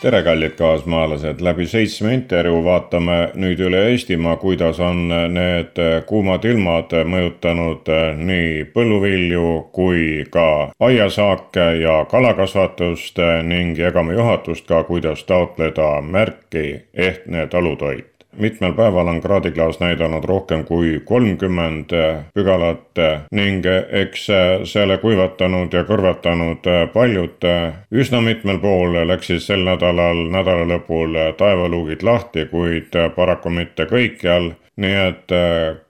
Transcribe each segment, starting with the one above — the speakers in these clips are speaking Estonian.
tere, kallid kaasmaalased, läbi seitsme intervjuu vaatame nüüd üle Eestimaa, kuidas on need kuumad ilmad mõjutanud nii põlluvilju kui ka aiasaake ja kalakasvatust ning jagame juhatust ka, kuidas taotleda märki ehtne talutoit mitmel päeval on kraadiklaas näidanud rohkem kui kolmkümmend pügalat ning eks selle kuivatanud ja kõrvetanud paljud üsna mitmel pool läksid sel nädalal, nädala lõpul taevaluugid lahti, kuid paraku mitte kõikjal. Nii et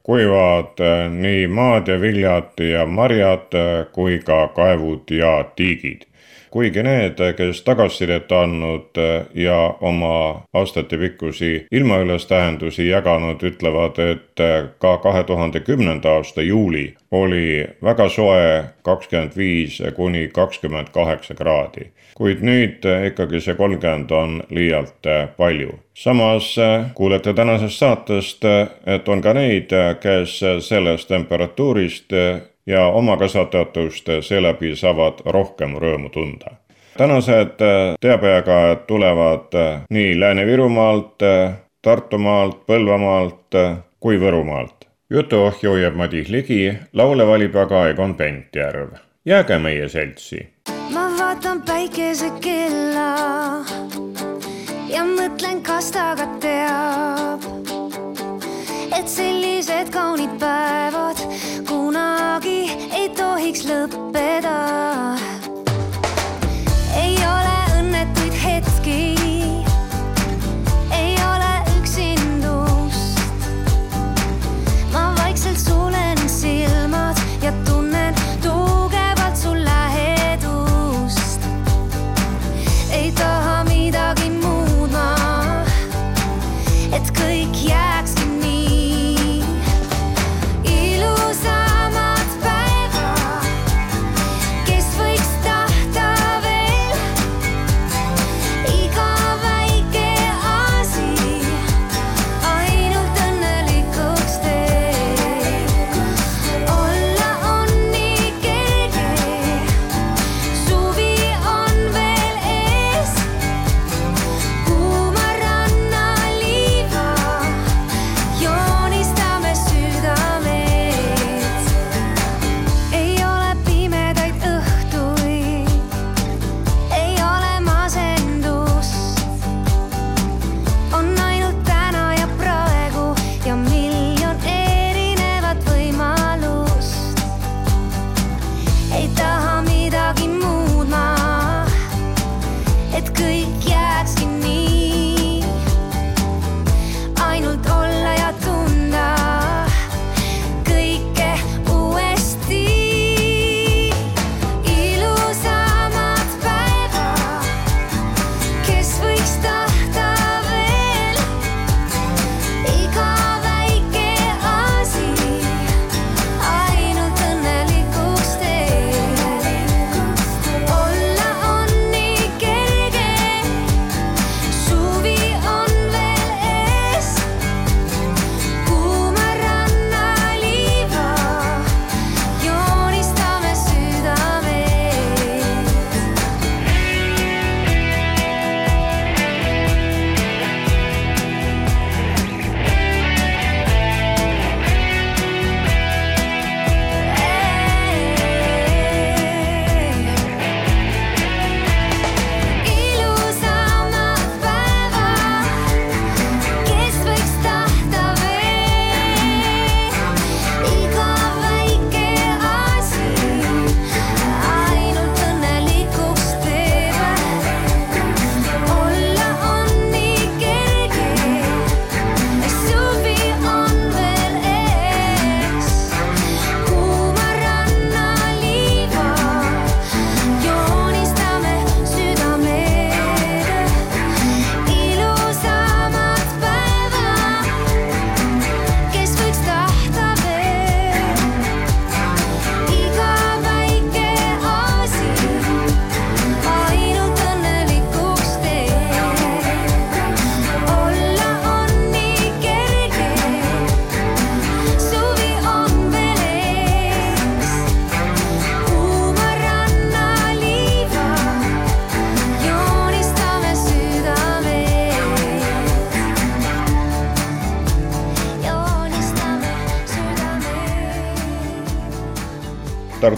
kuivad nii maad ja viljad ja marjad kui ka kaevud ja tiigid kuigi need, kes tagasisidet andnud ja oma aastatepikkusi ilmaülestähendusi jaganud, ütlevad, et ka kahe tuhande kümnenda aasta juuli oli väga soe, kakskümmend viis kuni kakskümmend kaheksa kraadi. kuid nüüd ikkagi see kolmkümmend on liialt palju. samas kuulete tänasest saatest, et on ka neid, kes sellest temperatuurist ja oma kasvatatust seeläbi saavad rohkem rõõmu tunda. tänased teabejagajad tulevad nii Lääne-Virumaalt, Tartumaalt, Põlvamaalt kui Võrumaalt. jutuohju jääb Madis Ligi, laule valib aga Egon Pentjärv. jääge meie seltsi. ma vaatan päikesekella ja mõtlen, kas ta ka teab, et sellised kaunid päevad itu hiksled bedre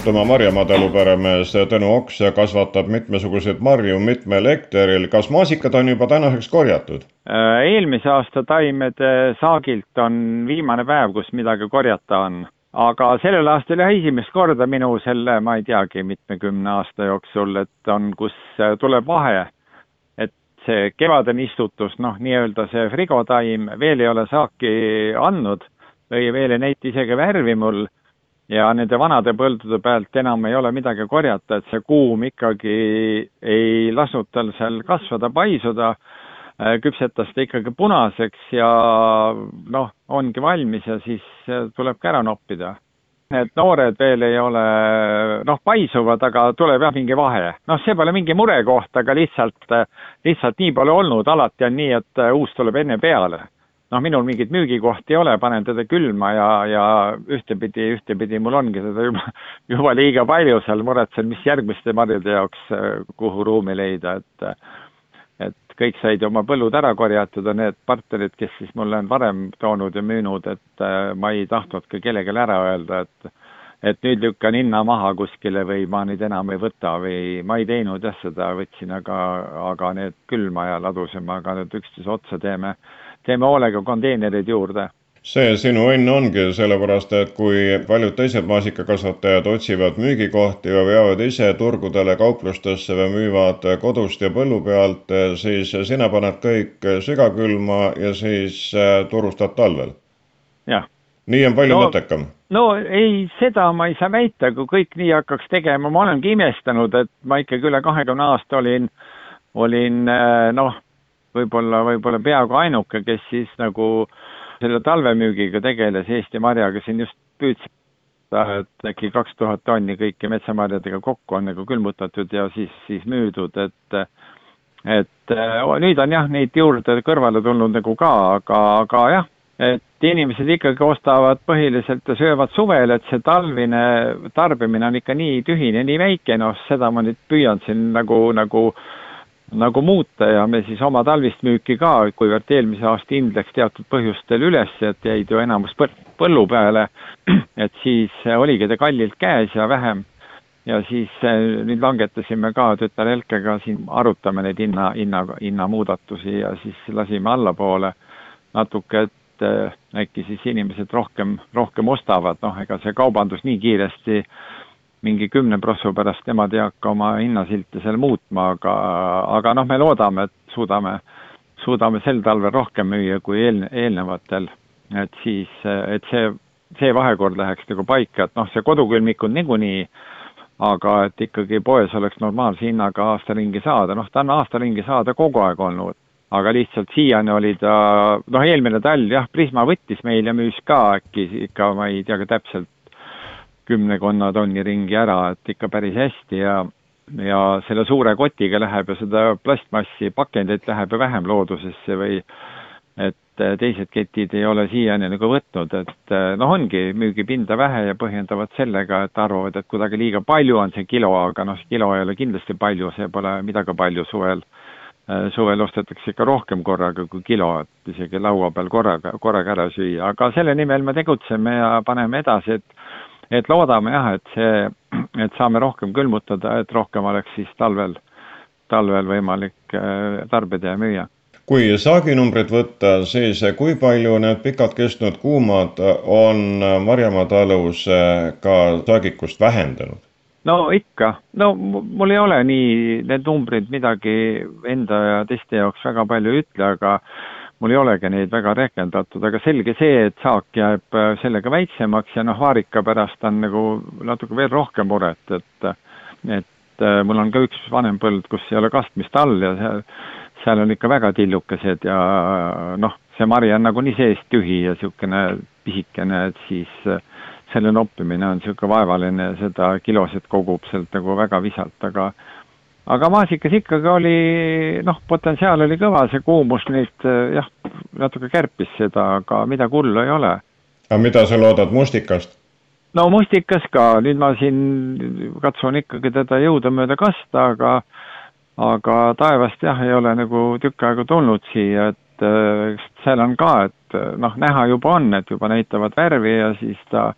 Tartumaa Marjamaa taluperemees Tõnu Oks kasvatab mitmesuguseid marju mitmel hektaril. kas maasikad on juba tänaseks korjatud? Äh, eelmise aasta taimede saagilt on viimane päev, kus midagi korjata on. aga sellel aastal jah, esimest korda minu selle, ma ei teagi, mitmekümne aasta jooksul, et on, kus tuleb vahe. see kevadine istutus, noh, nii-öelda see frigotaim veel ei ole saaki andnud või veel ei näita isegi värvi mul ja nende vanade põldude pealt enam ei ole midagi korjata, et see kuum ikkagi ei lasknud tal seal kasvada, paisuda, äh, küpsetas ta ikkagi punaseks ja noh, ongi valmis ja siis tulebki ära noppida. Need noored veel ei ole, noh, paisuvad, aga tuleb jah, mingi vahe. noh, see pole mingi murekoht, aga lihtsalt, lihtsalt nii pole olnud, alati on nii, et uus tuleb enne peale noh, minul mingit müügikohti ei ole, panen teda külma ja, ja ühtepidi, ühtepidi mul ongi seda juba, juba liiga palju seal, muretsen, mis järgmiste marjade jaoks, kuhu ruumi leida, et et kõik said oma põllud ära korjatud ja need partnerid, kes siis mulle on varem toonud ja müünud, et ma ei tahtnud ka kellelegi ära öelda, et et nüüd lükkan hinna maha kuskile või ma nüüd enam ei võta või ma ei teinud jah seda, võtsin aga, aga need külma ja ladusime, aga nüüd üksteise otsa teeme teeme hoolega konteinereid juurde see sinu õnn ongi, sellepärast et kui paljud teised maasikakasvatajad otsivad müügikohti või veavad ise turgudele, kauplustesse või müüvad kodust ja põllu pealt, siis sina paned kõik sügakülma ja siis äh, turustad talvel. jah. nii on palju no, mõttekam. no ei, seda ma ei saa väita, kui kõik nii hakkaks tegema, ma olengi imestanud, et ma ikkagi üle kahekümne aasta olin, olin äh, noh võib-olla, võib-olla peaaegu ainuke, kes siis nagu selle talvemüügiga tegeles Eesti marjaga, siin just püüdsin et äkki kaks tuhat tonni kõiki metsamarjadega kokku on nagu külmutatud ja siis, siis müüdud, et et nüüd on jah, neid juurde kõrvale tulnud nagu ka, aga, aga jah, et inimesed ikkagi ostavad põhiliselt ja söövad suvel, et see talvine tarbimine on ikka nii tühine, nii väike, noh, seda ma nüüd püüan siin nagu, nagu äh, nagu muuta ja me siis oma talvist müüki ka, kuivõrd eelmise aasta hind läks teatud põhjustel üles, et jäid ju enamus põllu peale, et siis oligi ta kallilt käes ja vähem. ja siis eh, nüüd langetasime ka tütar Helkega siin, arutame neid hinna, hinna, hinnamuudatusi ja siis lasime allapoole. Natuke, et eh, äkki siis inimesed rohkem, rohkem ostavad, noh, ega see kaubandus nii kiiresti äh, mingi kümne prossu pärast nemad ei hakka oma hinnasilte seal muutma, aga, aga noh, me loodame, et suudame, suudame sel talvel rohkem müüa kui eel-, eelnevatel. et siis, et see, see vahekord läheks nagu paika, et noh, see kodukülmik on niikuinii, aga et ikkagi poes oleks normaalse hinnaga aasta ringi saada, noh, ta on aasta ringi saada kogu aeg olnud. aga lihtsalt siiani oli ta, noh, eelmine talv jah, Prisma võttis meil ja müüs ka äkki ikka, ma ei tea ka täpselt, kümnekonna tonni ringi ära, et ikka päris hästi ja ja selle suure kotiga läheb ju seda plastmassi pakendeid läheb ju vähem loodusesse või et teised ketid ei ole siiani nagu võtnud, et noh, ongi müügipinda vähe ja põhjendavad sellega, et arvavad, et kuidagi liiga palju on see kilo, aga noh, kilo ei ole kindlasti palju, see pole midagi palju suvel. suvel ostetakse ikka rohkem korraga kui kilo, et isegi laua peal korraga, korraga ära süüa, aga selle nimel me tegutseme ja paneme edasi, et et loodame jah, et see, et saame rohkem külmutada, et rohkem oleks siis talvel, talvel võimalik äh, tarbida ja müüa kui saaginumbrit võtta, siis kui palju need pikalt kestnud kuumad on Marjamaa talus äh, ka saagikust vähendanud? no ikka, no mul ei ole nii, need numbrid midagi enda ja teiste jaoks väga palju ei ütle, aga mul ei olegi neid väga rehkendatud, aga selge see, et saak jääb äh, sellega väiksemaks ja noh, vaarika pärast on nagu natuke veel rohkem muret, et et äh, mul on ka üks vanem põld, kus ei ole kastmist all ja seal, seal on ikka väga tillukesed ja noh, see mari on nagunii seest tühi ja niisugune pisikene, et siis äh, selle noppimine on niisugune vaevaline ja seda kilosid kogub sealt nagu väga visalt, aga aga maasikas ikkagi oli noh, potentsiaal oli kõva, see kuumus nüüd eh, jah, natuke kärpis seda, aga midagi hullu ei ole. aga mida sa loodad mustikast? no mustikas ka, nüüd ma siin katsun ikkagi teda jõudumööda kasta, aga aga taevast jah, ei ole nagu tükk aega tulnud siia, et äh, seal on ka, et noh, näha juba on, et juba näitavad värvi ja siis ta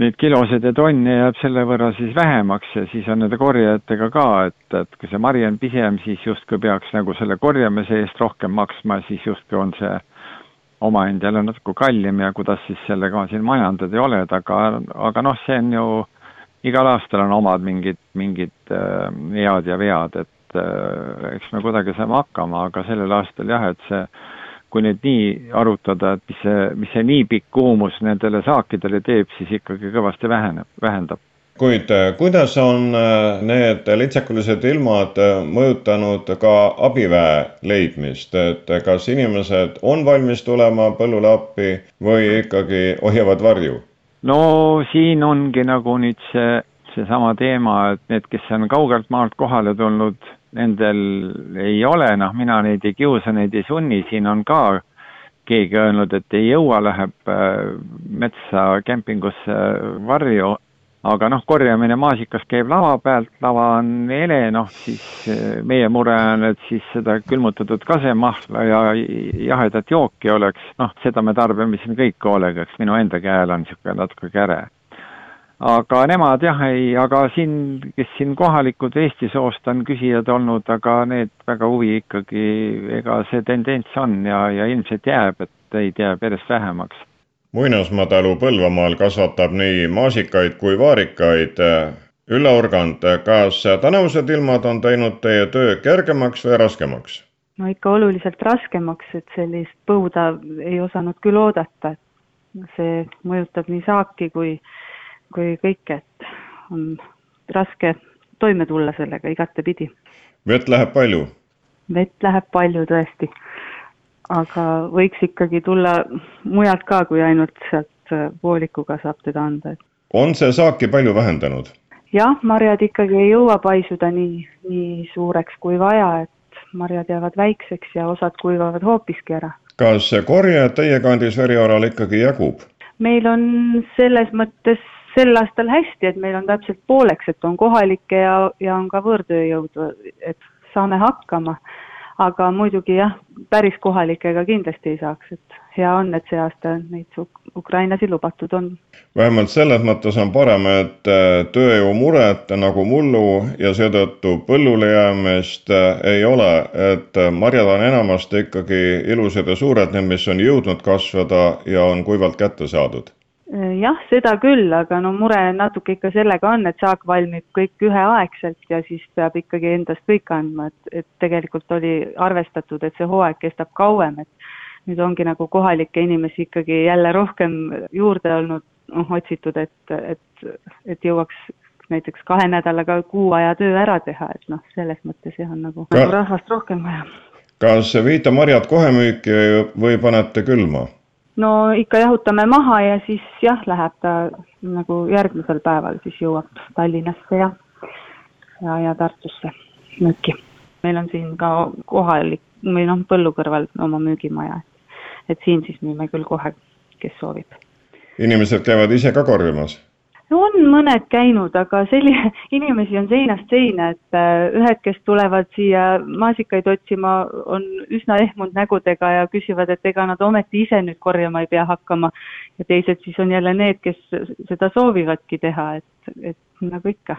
neid kilosid ja tonne jääb selle võrra siis vähemaks ja siis on nende korjajatega ka, et, et kui see mari on pisem, siis justkui peaks nagu selle korjamise eest rohkem maksma, siis justkui on see omahind jälle natuke kallim ja kuidas siis sellega siin majandada ei ole, aga, aga noh, see on ju, igal aastal on omad mingid, mingid äh, head ja vead, et äh, eks me kuidagi saame hakkama, aga sellel aastal jah, et see kui nüüd nii arutada, et mis see, mis see nii pikk kuumus nendele saakidele teeb, siis ikkagi kõvasti väheneb, vähendab. kuid äh, kuidas on äh, need litsakulised ilmad äh, mõjutanud ka abiväe leidmist, et kas inimesed on valmis tulema põllule appi või ikkagi hoiavad varju? no siin ongi nagu nüüd see, seesama teema, et need, kes on kaugelt maalt kohale tulnud, nendel ei ole, noh, mina neid ei kiusa, neid ei sunni, siin on ka keegi öelnud, et ei jõua, läheb äh, metsa kempingusse varju, aga noh, korjamine maasikas käib lava pealt, lava on hele, noh siis äh, meie mure on, et siis seda külmutatud kasemahla ja jahedat jooki oleks, noh, seda me tarbime siin kõik hoolega, eks minu enda käel on niisugune natuke käre aga nemad jah, ei, aga siin, kes siin kohalikud Eesti soost on küsijad olnud, aga need väga huvi ikkagi, ega see tendents on ja, ja ilmselt jääb, et neid jääb järjest vähemaks. muinasmatalu Põlvamaal kasvatab nii maasikaid kui vaarikaid. Ülle Urgand, kas tänavused ilmad on teinud teie töö kergemaks või raskemaks? no ikka oluliselt raskemaks, et sellist põuda ei osanud küll oodata, et see mõjutab nii saaki kui kui kõike, et on raske toime tulla sellega igatepidi. vett läheb palju? vett läheb palju tõesti, aga võiks ikkagi tulla mujalt ka, kui ainult sealt äh, voolikuga saab teda anda. on see saaki palju vähendanud? jah, marjad ikkagi ei jõua paisuda nii, nii suureks kui vaja, et marjad jäävad väikseks ja osad kuivavad hoopiski ära. kas korje teie kandis Verioral ikkagi jagub? meil on selles mõttes sel aastal hästi, et meil on täpselt pooleks, et on kohalikke ja, ja on ka võõrtööjõudu, et saame hakkama. aga muidugi jah, päris kohalikega kindlasti ei saaks, et hea on, et see aasta neid ukrainlasi lubatud on. vähemalt selles mõttes on parem, et äh, tööjõumuret nagu mullu ja seetõttu põllule jäämist äh, ei ole, et äh, marjad on enamasti ikkagi ilusad ja suured, need, mis on jõudnud kasvada ja on kuivalt kätte saadud jah, seda küll, aga no mure natuke ikka sellega on, et saak valmib kõik üheaegselt ja siis peab ikkagi endast kõik andma, et, et tegelikult oli arvestatud, et see hooaeg kestab kauem, et nüüd ongi nagu kohalikke inimesi ikkagi jälle rohkem juurde olnud, noh, otsitud, et, et, et jõuaks näiteks kahe nädalaga kuu aja töö ära teha, et noh, selles mõttes jah, on nagu, nagu rahvast rohkem vaja. kas viite marjad kohe müüki või panete külma? No ikka jahutame maha ja siis jah, läheb ta nagu järgmisel päeval siis jõuab Tallinnasse ja, ja, ja Tartusse müüki. meil on siin ka kohalik või noh, põllu kõrval oma müügimaja, et siin siis müüme küll kohe, kes soovib. inimesed käivad ise ka korjamas? On mõned käinud, aga selline, inimesi on seinast seina, et äh, ühed, kes tulevad siia maasikaid otsima, on üsna ehmunud nägudega ja küsivad, et ega nad ometi ise nüüd korjama ei pea hakkama. ja teised siis on jälle need, kes seda soovivadki teha, et, et nagu ikka,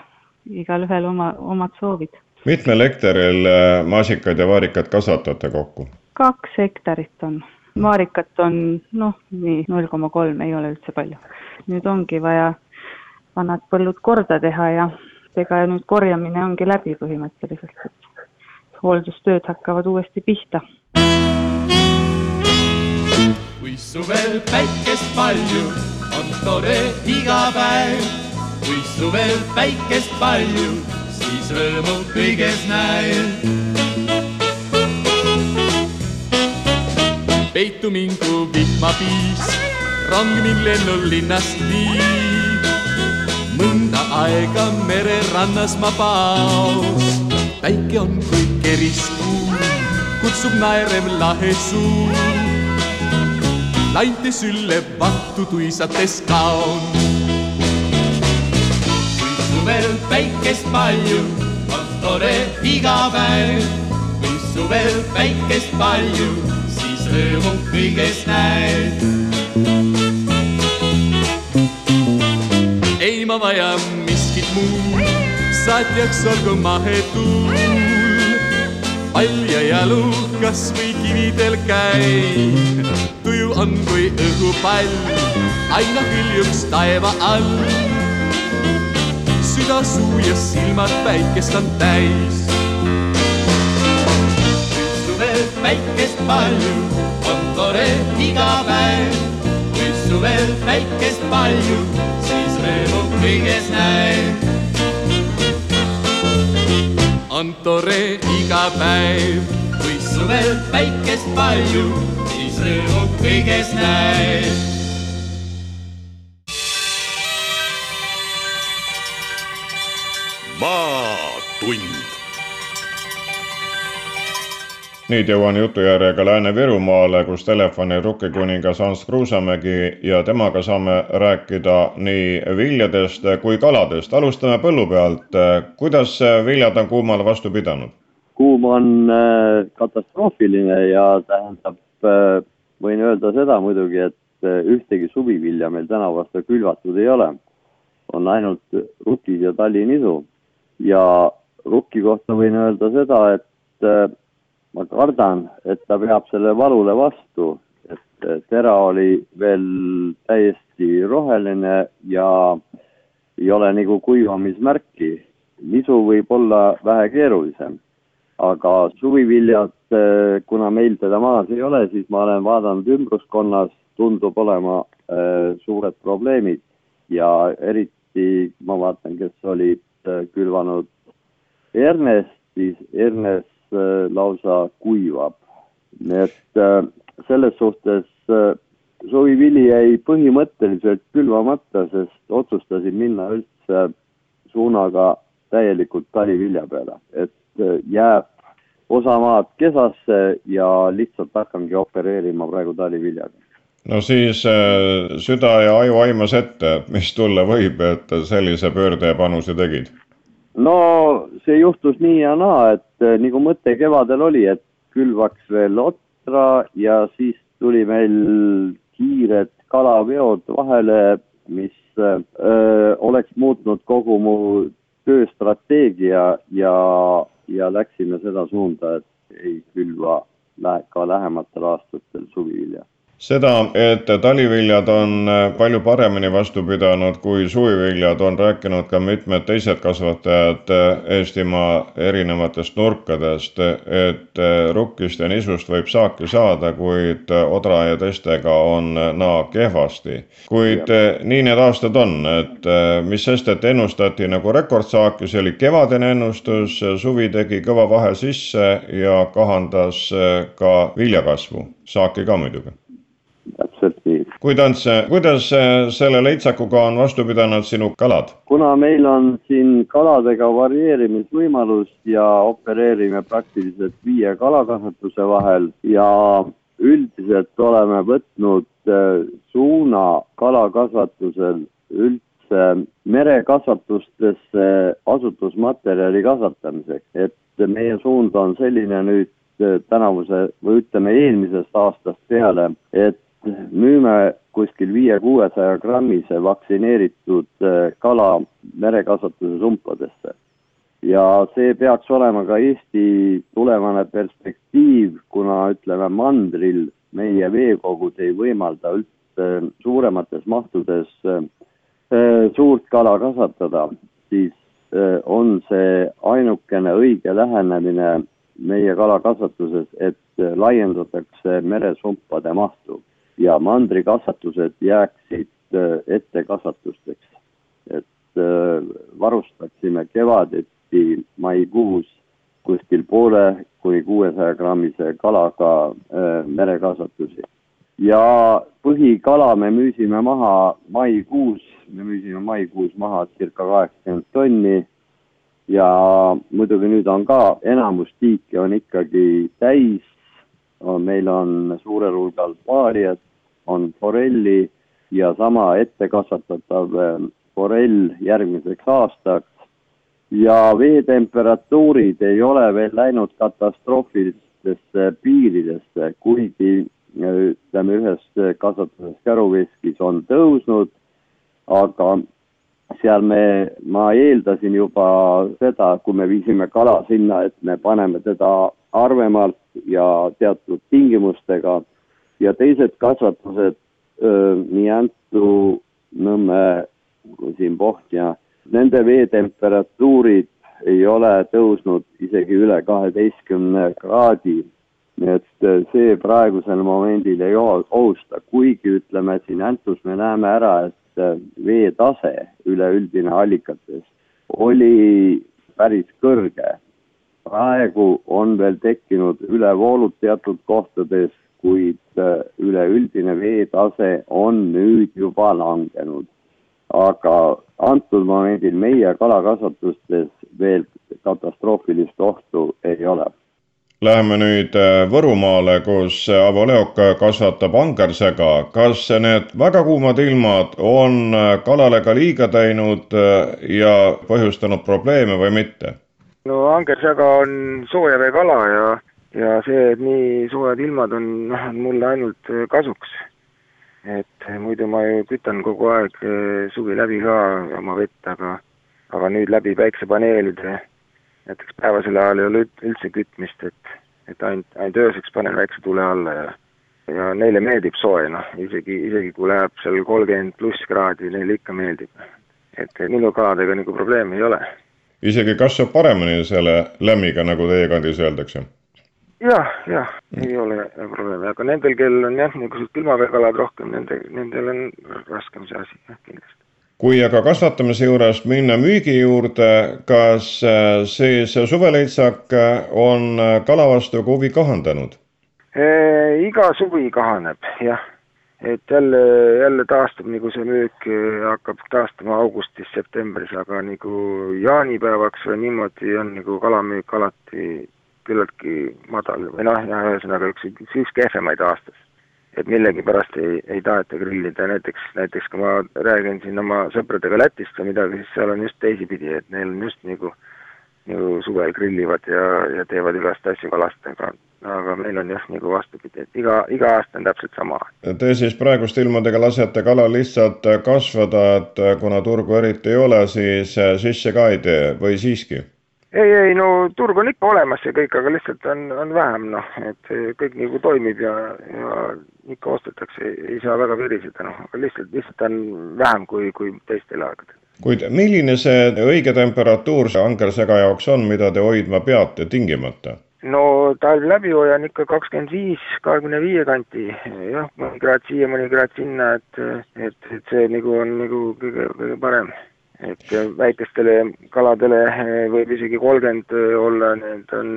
igalühel oma, omad soovid. mitmel hektaril äh, maasikaid ja vaarikaid kasvatate kokku? kaks hektarit on vaarikat on noh, nii null koma kolm ei ole üldse palju. nüüd ongi vaja vanad põllud korda teha ja ega nüüd korjamine ongi läbi põhimõtteliselt, et hooldustööd hakkavad uuesti pihta. kui suvel päikest palju, on tore iga päev. kui suvel päikest palju, siis rõõmu kõiges näen. peitu mingu vihmapiis, rong mind lennulinnast viib mõnda aega mererannas ma paos. päike on kui keriskuu, kutsub naerev lahe suu. lainte sülle vattu tuisates kaon. kui suvel päikest palju, on tore iga päev. kui suvel päikest palju, siis rõõmu kõiges näed ma vaja miskit muud, saatjaks olgu mahetuul. pall ja jalu kasvõi kividel käib, tuju on kui õhupall, aina hüljuks taeva all. süda suu ja silmad päikest on täis. suvel päikest palju, on tore iga päev suvel päikest palju, kõiges näeb. on tore iga päev, kui suvel päikest palju, siis rõõmu kõiges näeb. maatund nüüd jõuan jutujärjega Lääne-Virumaale, kus telefoni rukkikuningas Ants Kruusamägi ja temaga saame rääkida nii viljadest kui kaladest. alustame põllu pealt. kuidas viljad on kuumale vastu pidanud? kuum on äh, katastroofiline ja tähendab, äh, võin öelda seda muidugi, et äh, ühtegi suvivilja meil tänavu vastu külvatud ei ole. on ainult rukid ja tallinisu ja rukki kohta võin öelda seda, et ma kardan, et ta peab selle valule vastu, et tera oli veel täiesti roheline ja ei ole nagu kuivamismärki. nisu võib olla vähe keerulisem, aga suviviljad, kuna meil teda maas ei ole, siis ma olen vaadanud ümbruskonnas, tundub olema äh, suured probleemid ja eriti ma vaatan, kes olid äh, külvanud hernest, siis hernes Äh, lausa kuivab. nii et äh, selles suhtes äh, suvivili jäi põhimõtteliselt külvamata, sest otsustasin minna üldse suunaga täielikult talivilja peale, et jääb osa maad kesasse ja lihtsalt hakkangi opereerima praegu taliviljaga no siis süda ja aju aimas ette, mis tulla võib, et sellise pöörde ja panuse tegid no see juhtus nii ja naa, et eh, nagu mõte kevadel oli, et külvaks veel otra ja siis tuli meil kiired kalaveod vahele, mis öö, eh, oleks muutnud kogu mu tööstrateegia ja, ja läksime seda suunda, et ei külva lähe, ka lähematel aastatel suvivilja seda, et taliviljad on äh, palju paremini vastu pidanud kui suviviljad, on rääkinud ka mitmed teised kasvatajad äh, Eestimaa erinevatest nurkadest, et äh, rukkist ja nisust võib saaki saada, kuid odra ja teistega on naa kehvasti. kuid nii need aastad on, et mis sest, et ennustati nagu rekordsaaki, see oli kevadine ennustus, suvi tegi kõva vahe sisse ja kahandas ka viljakasvu, saaki ka muidugi täpselt nii. kuidas, kuidas selle leitsakuga on vastu pidanud sinu kalad? kuna meil on siin kaladega varieerimisvõimalus ja opereerime praktiliselt viie kalakasvatuse vahel ja üldiselt oleme võtnud äh, suuna kalakasvatusel üldse merekasvatustesse asutusmaterjali kasvatamiseks, et meie suund on selline nüüd äh, tänavuse või ütleme eelmisest aastast peale, et müüme kuskil viie-kuuesaja grammise vaktsineeritud äh, kala merekasvatuse sumpadesse. ja see peaks olema ka Eesti tulevane perspektiiv, kuna ütleme mandril meie veekogud ei võimalda üldse suuremates mahtudes äh, suurt kala kasvatada, siis äh, on see ainukene õige lähenemine meie kalakasvatuses, et laiendatakse meresumpade mahtu ja mandrikasvatused jääksid äh, ettekasvatusteks. et äh, varustaksime kevadeti maikuus kuskil poole kuni kuuesaja grammise kalaga äh, merekasvatusi. ja põhikala me müüsime maha maikuus, me müüsime maikuus maha circa kaheksakümmend tonni ja muidugi nüüd on ka enamus tiike on ikkagi täis, meil on suurel hulgal paariat, on forelli ja sama ettekasvatatav ähm, forell järgmiseks aastaks. ja veetemperatuurid ei ole veel läinud katastroofilistesse piiridesse, kuigi ütleme, ühes kasvatuses käruveskis on tõusnud, aga seal me, ma eeldasin juba seda, kui me viisime kala sinna, et me paneme teda harvemalt ja teatud tingimustega ja teised kasvatused, nii Antu, Nõmme siin Pohtja, nende veetemperatuurid ei ole tõusnud isegi üle kaheteistkümne kraadi. nii et see praegusel momendil ei ohusta, kuigi ütleme siin Antus me näeme ära, et veetase üleüldine allikates oli päris kõrge. praegu on veel tekkinud ülevoolud teatud kohtades, kuid üleüldine veetase on nüüd juba langenud aga antud momendil meie kalakasvatustes veel katastroofilist ohtu ei ole. Läheme nüüd Võrumaale, kus Avo Leok kasvatab angersega. kas need väga kuumad ilmad on kalale ka liiga teinud ja põhjustanud probleeme või mitte? no angersäga on soojaveekala ja, ja see, et nii soojad ilmad on, noh, on mulle ainult kasuks et muidu ma ju kütan kogu aeg eh, suvi läbi ka oma vett, aga aga nüüd läbi päiksepaneelide, näiteks päevasel ajal ei ole üldse kütmist, et et ainult, ainult ööseks panen väikse tule alla ja ja neile meeldib soe, noh, isegi, isegi kui läheb seal kolmkümmend pluss kraadi, neile ikka meeldib. et minu kaladega nagu probleemi ei ole. isegi kasvab paremini selle lämmiga, nagu teie kandis öeldakse jah, jah, ei ole probleemi, aga nendel, kellel on jah, niisugused külmaveekalad rohkem, nende, nendel on raskem see asi, jah, kindlasti. kui aga kasvatamise juurest minna müügi juurde, kas äh, siis suveleitsak on äh, kala vastu ka huvi kahandanud iga suvi kahaneb, jah. et jälle, jälle taastub nagu see müük hakkab taastuma augustis-septembris, aga nagu jaanipäevaks või niimoodi on nagu kalamüük alati küllaltki madal või noh, jah, ühesõnaga üks, üks, üks kehvemaid aastas. et millegipärast ei, ei taheta grillida, näiteks, näiteks kui ma räägin siin oma sõpradega Lätist või midagi, siis seal on just teisipidi, et neil on just nagu nagu suvel grillivad ja, ja teevad igast asju kalastega, aga meil on jah, nagu vastupidi, et iga, iga aasta on täpselt sama. Te siis praeguste ilmadega lasete kalal lihtsalt kasvada, et kuna turgu eriti ei ole, siis sisse ka ei tee või siiski? Ei, ei no turg on ikka olemas ja kõik, aga lihtsalt on, on vähem noh, et kõik nagu toimib ja, ja ikka ostetakse, ei saa väga viriseda noh, aga lihtsalt, lihtsalt on vähem kui, kui teistel aegadel. kuid milline see õige temperatuur see angersega jaoks on, mida te hoidma peate tingimata? no talv läbi hoian ikka kakskümmend viis, kahekümne viie kanti, jah, mõni kraad siia, mõni kraad sinna, et, et, et see nagu on nagu kõige, kõige parem et väikestele kaladele eh, võib isegi kolmkümmend eh, olla, need on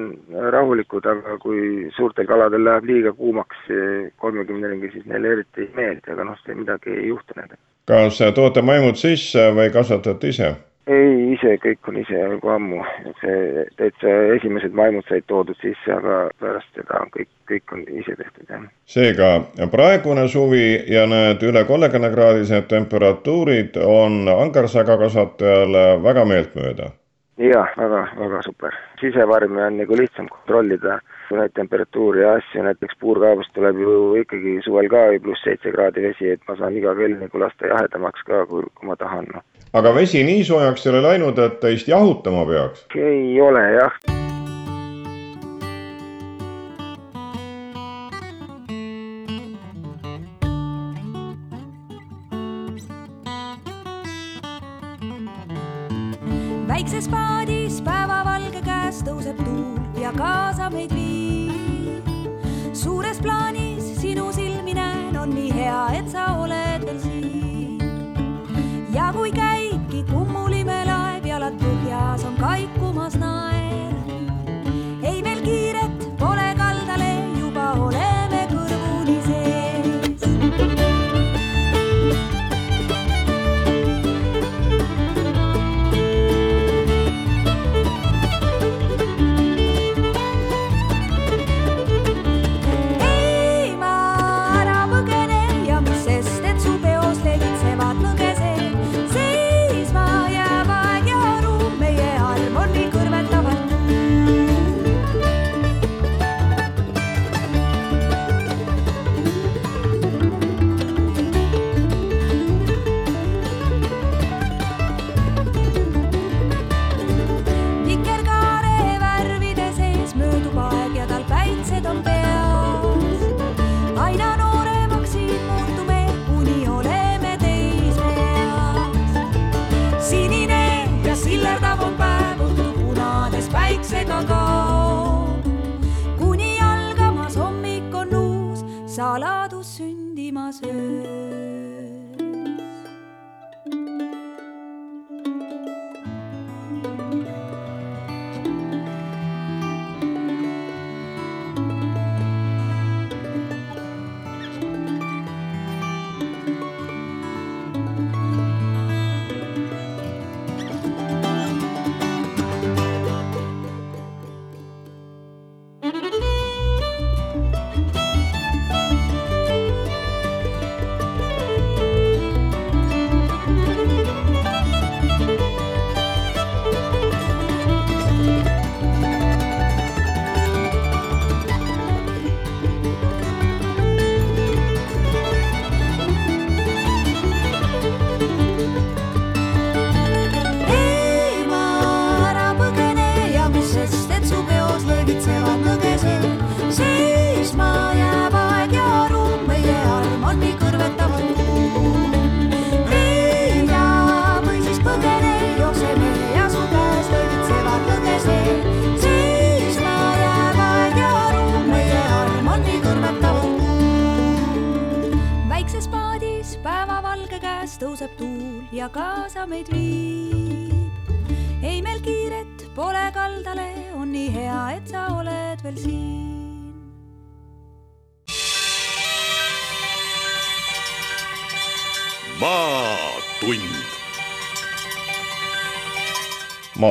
rahulikud, aga kui suurtel kaladel läheb liiga kuumaks eh, kolmekümne ringi, siis neile eriti ei meeldi, aga noh, see midagi ei juhtu nendega. kas toote maimud sisse või kasvatate ise? Ei, ise, kõik on ise juba ammu, see täitsa esimesed maimud said toodud sisse, aga pärast seda on kõik, kõik on ise tehtud, jah. seega praegune suvi ja need üle kolmekümnekraadised temperatuurid on angersagakasvatajale väga meeltmööda? jah, väga, väga super. sisevarmi on nagu lihtsam kontrollida neid temperatuuri ja asju, näiteks puurkaevust tuleb ju ikkagi suvel ka ju pluss seitse kraadi vesi, et ma saan iga kell nagu lasta jahedamaks ka, kui, kui ma tahan, noh aga vesi nii soojaks ei ole läinud, et teist jahutama peaks? ei ole jah. väikses paadis päevavalge käes tõuseb tuul ja kaasa meid viib. suures plaanis sinu silmi näen, on nii hea, et sa oled veel siin. ja kui käibki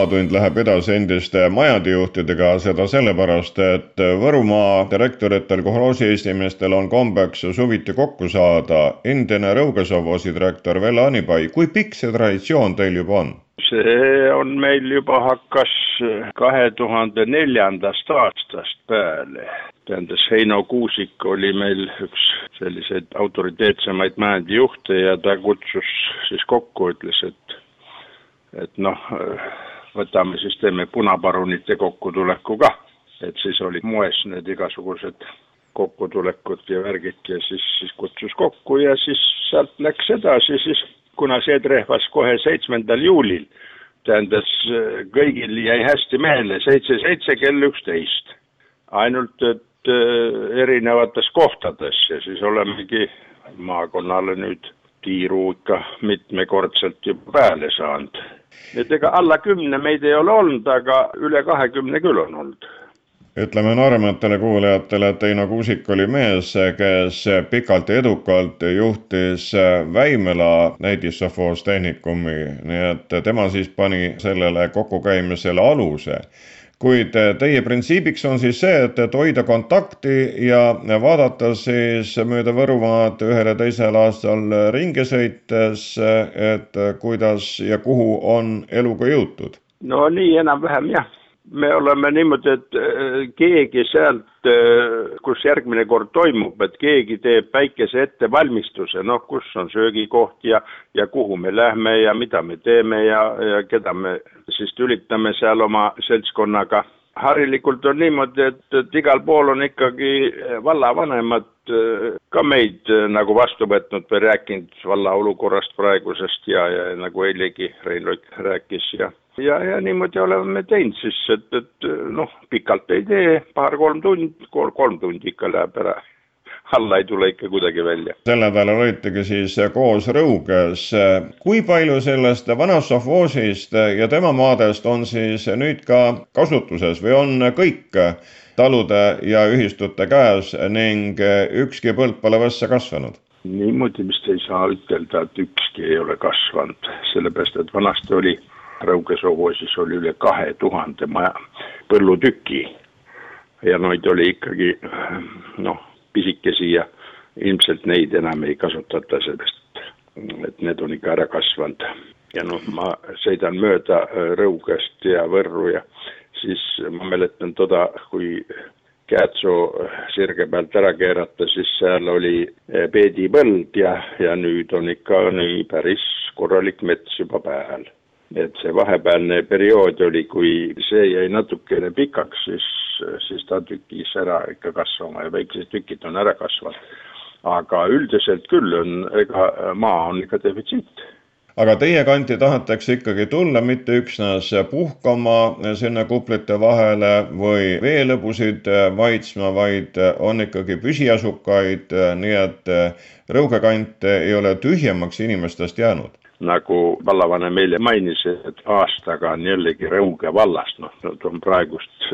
maatund läheb edasi endiste majandejuhtidega, seda sellepärast, et Võrumaa direktoritel, kolhoosiesimeestel on kombeks suviti kokku saada. endine Rõugesovoosi direktor Velle Anipai, kui pikk see traditsioon teil juba on? see on meil juba hakkas kahe tuhande neljandast aastast peale. tähendas, Heino Kuusik oli meil üks selliseid autoriteetsemaid majandijuhte ja ta kutsus siis kokku, ütles, et et noh, võtame siis, teeme punaparunite kokkutuleku ka. et siis olid moes need igasugused kokkutulekud ja värgid ja siis, siis kutsus kokku ja siis sealt läks edasi siis, kuna see trehvas kohe seitsmendal juulil, tähendas, kõigil jäi hästi meelde, seitse, seitse kell üksteist. ainult, et äh, erinevates kohtades ja siis olemegi maakonnale nüüd tiiru ikka mitmekordselt juba peale saanud. Et ega alla kümne meid ei ole olnud, aga üle kahekümne küll on olnud. Ütleme noorematele kuulajatele, et Heino Kuusik oli mees, kes pikalt ja edukalt juhtis Väimela näidissofoostehnikuumi, nii et tema siis pani sellele kokkukäimisele aluse kuid eh, teie printsiibiks on siis see, et, et hoida kontakti ja vaadata siis mööda Võrumaad ühel ja teisel aastal ringi sõites, et kuidas ja kuhu on eluga jõutud? no nii enam-vähem jah me oleme niimoodi, et äh, keegi sealt, äh, kus järgmine kord toimub, et keegi teeb väikese ettevalmistuse, noh, kus on söögikoht ja, ja kuhu me lähme ja mida me teeme ja, ja keda me siis tülitame seal oma seltskonnaga. harilikult on niimoodi, et, et igal pool on ikkagi vallavanemad ka meid nagu vastu võtnud või rääkinud valla olukorrast praegusest ja, ja nagu eilegi Rein Rott rääkis ja ja, ja niimoodi oleme teinud siis, et, et noh, pikalt ei tee, paar-kolm tundi, kolm tundi ikka läheb ära. Alla ei tule ikka kuidagi välja. sel nädalal olitegi siis koos Rõuges. kui palju sellest vanast sovhoosist ja tema maadest on siis nüüd ka kasutuses või on kõik talude ja ühistute käes ning ükski põld pole võssa kasvanud? niimoodi vist ei saa ütelda, et ükski ei ole kasvanud, sellepärast et vanasti oli Rõuge sovhoosis oli üle kahe tuhande maja, põllutüki. ja neid oli ikkagi noh, pisikesi ja ilmselt neid enam ei kasutata, sellest, et need on ikka ära kasvanud. ja noh, ma sõidan mööda äh, Rõugest ja Võrru ja siis ma mäletan toda, kui Käätsoo sirge pealt ära keerata, siis seal oli äh, peedipõld ja, ja nüüd on ikka nii päris korralik mets juba peal et see vahepealne periood oli, kui see jäi natukene pikaks, siis, siis ta tükis ära ikka kasvama ja väikesed tükid on ära kasvanud. aga üldiselt küll on, ega maa on ikka defitsiit aga teie kanti tahetakse ikkagi tulla mitte üksnes puhkama sinna kuplite vahele või veelõbusid maitsma, vaid on ikkagi püsiasukaid, nii et Rõuge kant ei ole tühjemaks inimestest jäänud nagu vallavanem eile mainis, et aastaga on jällegi Rõuge vallast, noh, on praegust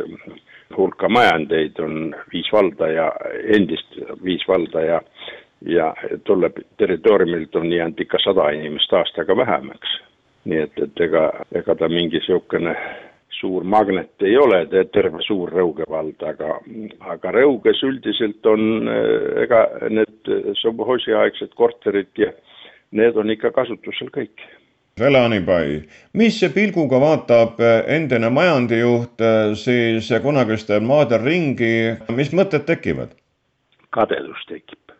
hulka majandeid, on viis valda ja endist viis valda ja ja tolle territooriumilt on jäänud ikka sada inimest aastaga vähemaks. nii et, et ega, ega ta mingi niisugune suur magnet ei ole, terve suur Rõuge vald, aga, aga Rõuges üldiselt on, ega need sovhoosi-aegsed korterid ja need on ikka kasutusel kõik. Vele Anibai, mis pilguga vaatab endine majandijuht siis kunagistel maadel ringi, mis mõtted tekivad? kadedus tekib.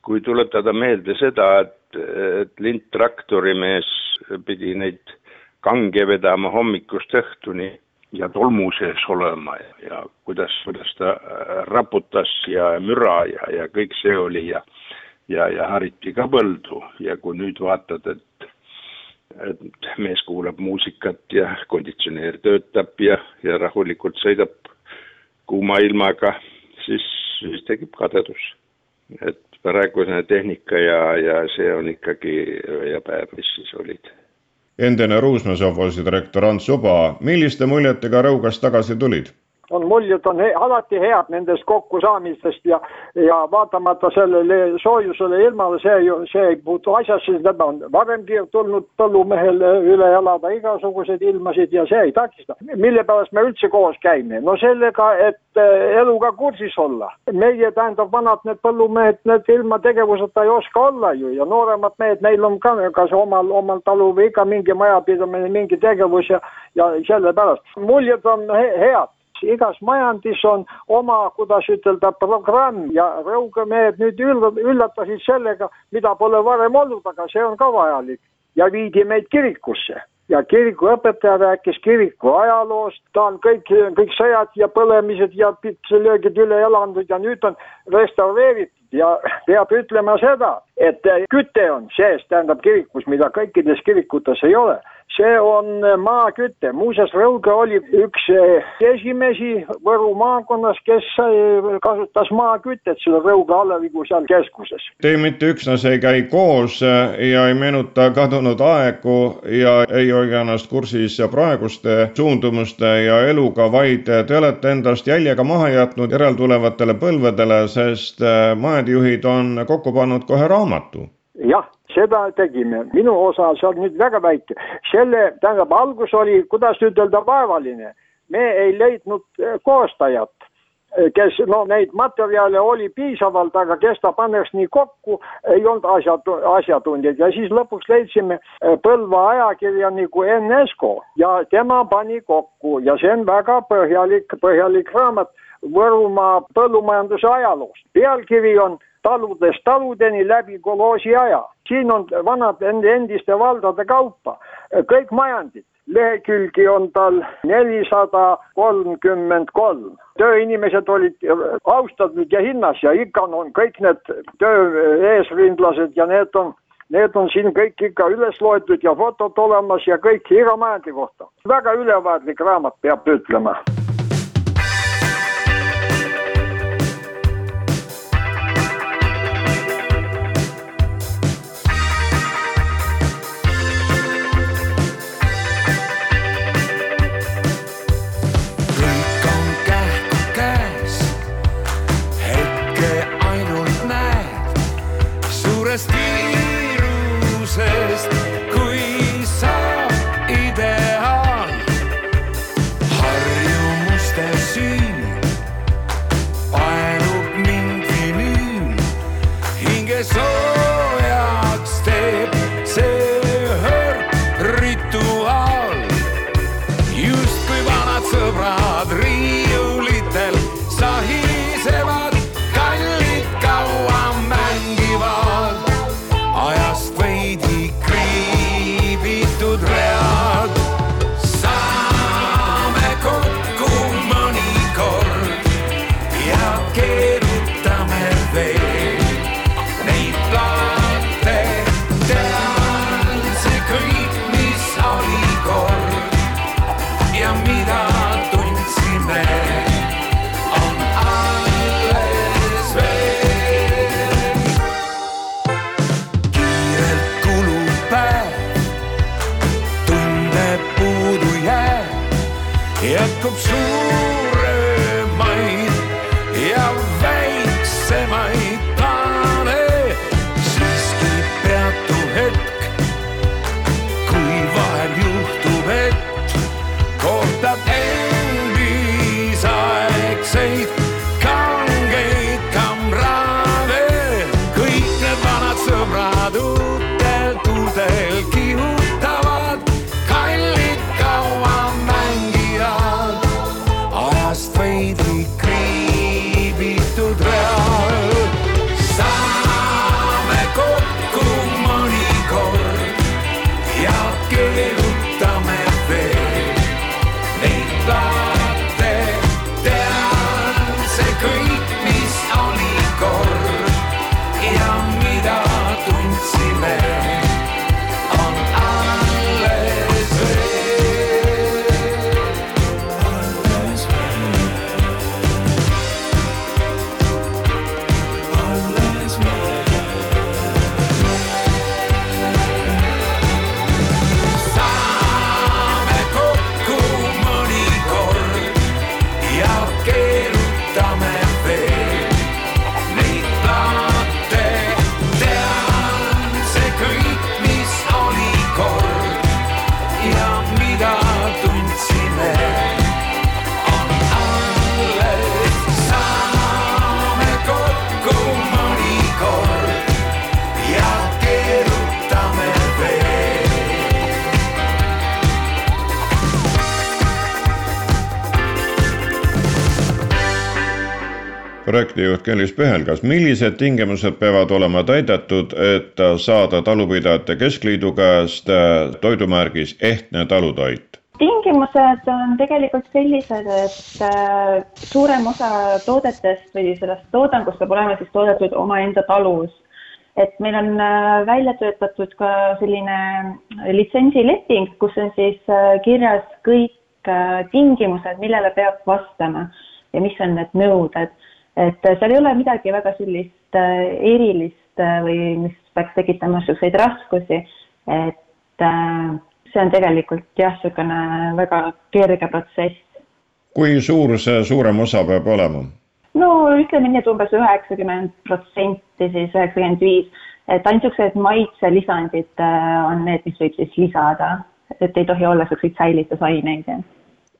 kui tuletada meelde seda, et, et lindtraktorimees pidi neid kange vedama hommikust õhtuni ja tolmu sees olema ja, ja kuidas, kuidas ta raputas ja müra ja, ja kõik see oli ja ja, ja hariti ka põldu ja kui nüüd vaatad, et et mees kuulab muusikat ja konditsioneer töötab ja, ja rahulikult sõidab kuuma ilmaga, siis, siis tekib kadedus. et praegune tehnika ja, ja see on ikkagi ja päev, mis siis olid. endine Ruusmaa sovhoosi direktor Ants Uba, milliste muljetega Rõugast tagasi tulid? On muljed on he alati head nendest kokkusaamistest ja, ja vaatamata sellele soojusele ilmale, see ju, see ei puutu asjasse, seda on varemgi tulnud põllumehel üle elada igasuguseid ilmasid ja see ei takista. mille pärast me üldse koos käime? no sellega, et eh, eluga kursis olla. meie, tähendab, vanad need põllumehed, need ilma tegevuseta ei oska olla ju ja nooremad mehed, neil on ka kas omal, omal talu või ikka mingi majapidamine, mingi tegevus ja, ja sellepärast muljed on he head igas majandis on oma, kuidas ütelda, programm ja Rõuge mehed nüüd üllatasid sellega, mida pole varem olnud, aga see on ka vajalik. Ja viidi meid kirikusse. Ja kirikuõpetaja rääkis kiriku ajaloost, ta on kõik, kõik sõjad ja põlemised ja löögid üle elanud ja nüüd on restaureeritud. Ja peab ütlema seda, et küte on sees, tähendab kirikus, mida kõikides kirikutes ei ole see on maaküte, muuseas Rõuge oli üks eh, esimesi Võru maakonnas, kes kasutas maakütet selle Rõuge Alevigu seal keskuses. Te mitte üksnes ei käi koos eh, ja ei meenuta kadunud aegu ja ei hoia ennast kursis praeguste suundumuste ja eluga, vaid te olete endast jäljega maha jätnud järeltulevatele põlvedele, sest eh, maedejuhid on kokku pannud kohe raamatu. Jah seda tegime, minu osa seal nüüd väga väike, selle, tähendab, algus oli, kuidas ütelda, vaevaline. me ei leidnud eh, koostajat, eh, kes, no neid materjale oli piisavalt, aga kes ta paneks nii kokku, ei olnud asjatu-, asjatundjaid ja siis lõpuks leidsime eh, Põlva ajakirjaniku Enn Esko ja tema pani kokku. Ja see on väga põhjalik, põhjalik raamat Võrumaa põllumajanduse ajaloost. pealkiri on taludest taludeni läbi kolhoosi aja. siin on vanad endiste valdade kaupa, kõik majandid, lehekülgi on tal nelisada kolmkümmend kolm. tööinimesed olid austatud ja hinnas ja ikka on kõik need töö eesrindlased ja need on Need on siin kõik ikka üles loetud ja fotod olemas ja kõik iga majandi kohta. väga ülevaatlik raamat, peab ütlema kui sa projektijuht Kellis Pühelgas, millised tingimused peavad olema täidetud, et saada Talupidajate Keskliidu käest toidumärgis ehtne talutoit? tingimused on tegelikult sellised, et äh, suurem osa toodetest või sellest toodangust peab olema siis toodetud omaenda talus. et meil on äh, välja töötatud ka selline litsentsileping, kus on siis äh, kirjas kõik tingimused, millele peab vastama ja mis on need nõuded. Et seal ei ole midagi väga sellist erilist või mis peaks tekitama niisuguseid raskusi, et see on tegelikult jah, niisugune väga kerge protsess. kui suur see suurem osa peab olema? no ütleme nii, et umbes üheksakümmend protsenti, siis üheksakümmend viis, et ainult niisugused maitselisandid äh, on need, mis võib siis lisada, et ei tohi olla niisuguseid säilitusaineid.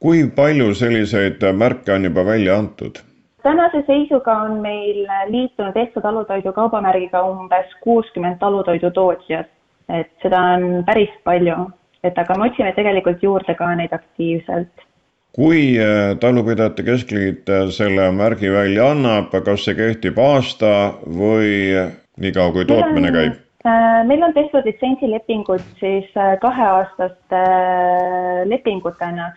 kui palju selliseid märke on juba välja antud? Tänase seisuga on meil liitunud Ehtsa talutoidu kaubamärgiga umbes kuuskümmend talutoidutootjat, et seda on päris palju et aga me otsime tegelikult juurde ka neid aktiivselt. kui äh, Talupidajate Keskliit äh, selle märgi välja annab, kas see kehtib aasta või niikaua, kui tootmine on, käib? Äh, meil on tehtud litsentsilepingud siis kaheaastaste lepingutena,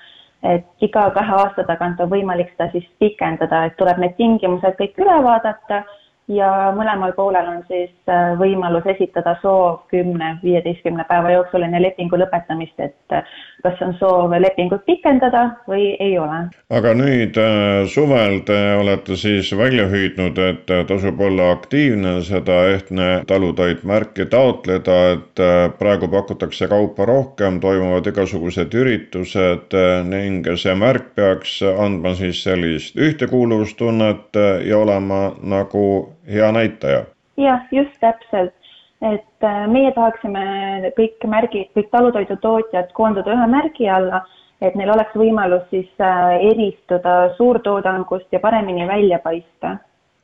et iga kahe aasta tagant on võimalik seda siis pikendada, et tuleb need tingimused kõik üle vaadata ja mõlemal poolel on siis äh, võimalus esitada soov kümne, viieteistkümne päeva jooksul enne lepingu lõpetamist, et äh, kas on soov lepingut pikendada või ei ole. aga nüüd äh, suvel te olete siis välja hüüdnud, et tasub olla aktiivne, seda ehtne talutoit märki taotleda, et praegu pakutakse kaupa rohkem, toimuvad igasugused üritused ning see märk peaks andma siis sellist ühtekuuluvustunnet ja olema nagu hea näitaja. jah, just täpselt, et äh, meie tahaksime kõik märgid, kõik talutoidutootjad koondada ühe märgi alla, et neil oleks võimalus siis äh, eristuda suurtoodangust ja paremini välja paista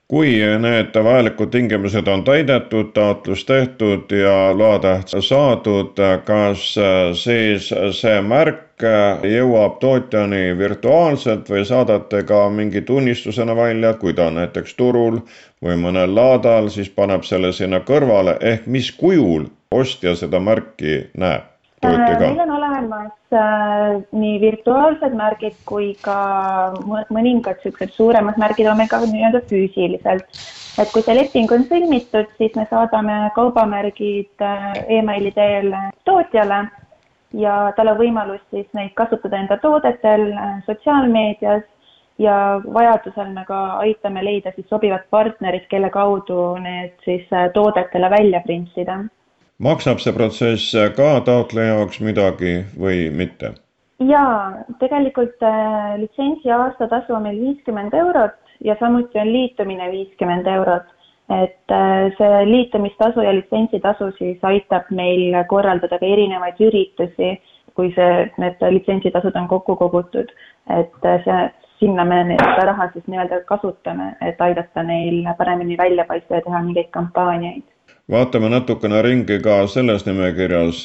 kui need vajalikud tingimused on täidetud, taotlus tehtud ja loatäht saadud, kas siis see märk jõuab tootjani virtuaalselt või saadate ka mingi tunnistusena välja, kui ta on näiteks turul või mõnel laadal, siis paneb selle sinna kõrvale, ehk mis kujul ostja seda märki näeb? Äh, on olemas äh, nii virtuaalsed märgid kui ka mõningad niisugused suuremad märgid on meil ka nii-öelda füüsiliselt. et kui see leping on sõlmitud, siis me saadame kaubamärgid äh, emaili teel tootjale ja tal on võimalus siis neid kasutada enda toodetel äh, sotsiaalmeedias ja vajadusel me ka aitame leida siis sobivad partnerid, kelle kaudu need siis äh, toodetele välja printida maksab see protsess ka taotleja jaoks midagi või mitte? jaa, tegelikult äh, litsentsi aastatasu on meil viiskümmend eurot ja samuti on liitumine viiskümmend eurot. et äh, see liitumistasu ja litsentsitasu siis aitab meil korraldada ka erinevaid üritusi, kui see, need litsentsitasud on kokku kogutud. et äh, see, sinna me seda raha siis nii-öelda kasutame, et aidata neil paremini välja paista ja teha mingeid kampaaniaid vaatame natukene ringi ka selles nimekirjas,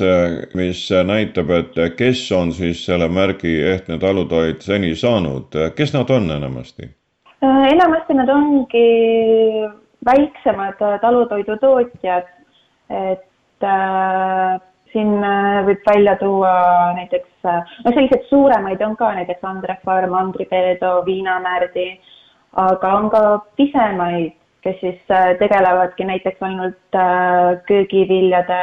mis näitab, et kes on siis selle märgi Ehtne talutoit seni saanud, kes nad on enamasti? enamasti nad ongi väiksemad talutoidutootjad, et äh, siin äh, võib välja tuua näiteks, äh, no selliseid suuremaid on ka näiteks Andre Farm, Andri Peedo, Viinamärdi, aga on ka pisemaid kes siis äh, tegelevadki näiteks ainult äh, köögiviljade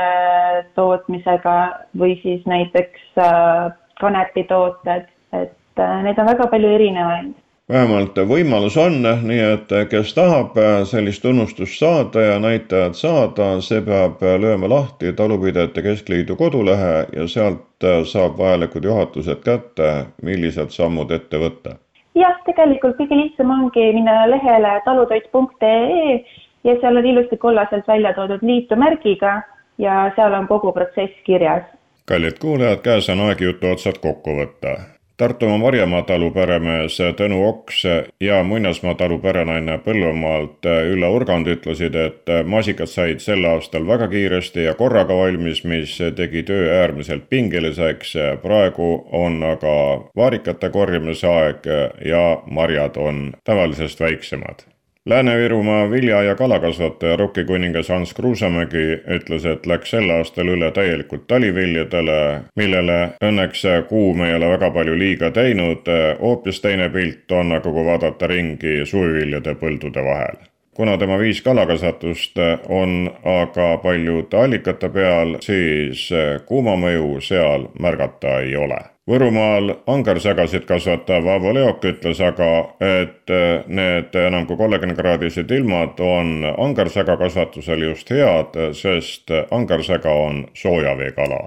tootmisega või siis näiteks äh, kanepitooted, et neid on väga palju erinevaid. Vähemalt võimalus on, nii et kes tahab sellist tunnustust saada ja näitajat saada, see peab lööma lahti Talupidajate Keskliidu kodulehe ja sealt saab vajalikud juhatused kätte, millised sammud ette võtta jah, tegelikult kõige lihtsam ongi minna lehele talutoit.ee ja seal on ilusti kollaselt välja toodud liitumärgiga ja seal on kogu protsess kirjas. kallid kuulajad, käes on aeg jutu otsad kokku võtta Tartumaa Marjamaa talu peremees Tõnu Oks ja Muinasmaa talu perenaine Põlvamaalt Ülle Urgand ütlesid, et maasikad said sel aastal väga kiiresti ja korraga valmis, mis tegi töö äärmiselt pingeliseks. praegu on aga vaarikate korjamise aeg ja marjad on tavalisest väiksemad. Lääne-Virumaa vilja- ja kalakasvataja rokkikuningas Hans Kruusamägi ütles, et läks sel aastal üle täielikult taliviljadele, millele õnneks kuum ei ole väga palju liiga teinud. hoopis teine pilt on aga, kui vaadata ringi suviviljade põldude vahel kuna tema viis kalakasvatust on aga paljude allikate peal, siis kuuma mõju seal märgata ei ole Võrumaal angersägasid kasvatav Avo Leok ütles aga, et need enam kui kolmekümne kraadised ilmad on angersäga kasvatusel just head, sest angersäga on soojaveekala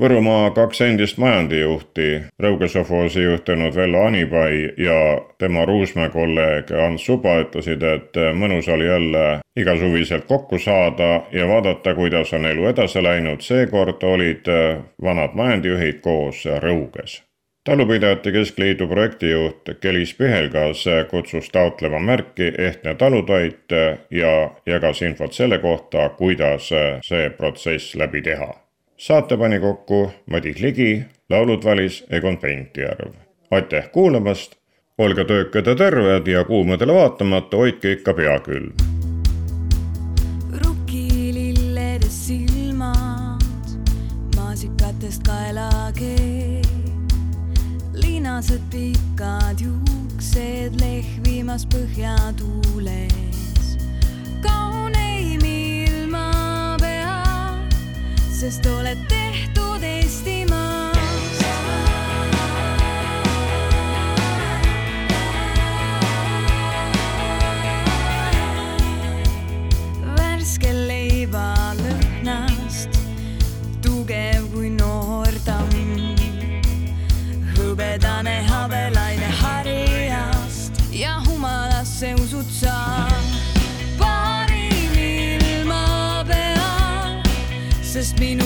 Võrumaa kaks endist majandijuhti, Rõuge sovhoosi juhtinud Vello Anipai ja tema Ruusmäe kolleeg Ants Suba ütlesid, et mõnus oli jälle igasuviselt kokku saada ja vaadata, kuidas on elu edasi läinud, seekord olid vanad majandijuhid koos Rõuges. Talupidajate keskliidu projektijuht Kelis Pihelgas kutsus taotlema märki Ehtne talutoit ja jagas infot selle kohta, kuidas see protsess läbi teha saate pani kokku Madis Ligi, laulud valis Egon Pentjärv. aitäh kuulamast, olge töökad ja terved ja kuumadele vaatamata hoidke ikka pea külm. rukkililledes silmad, maasikatest kaelakeel, linased pikad juuksed lehvimas põhjatuules. kauneim sest oled tehtud Eestimaast. värske leiva lõhnast, tugev kui noor tamm, hõbedane sest minu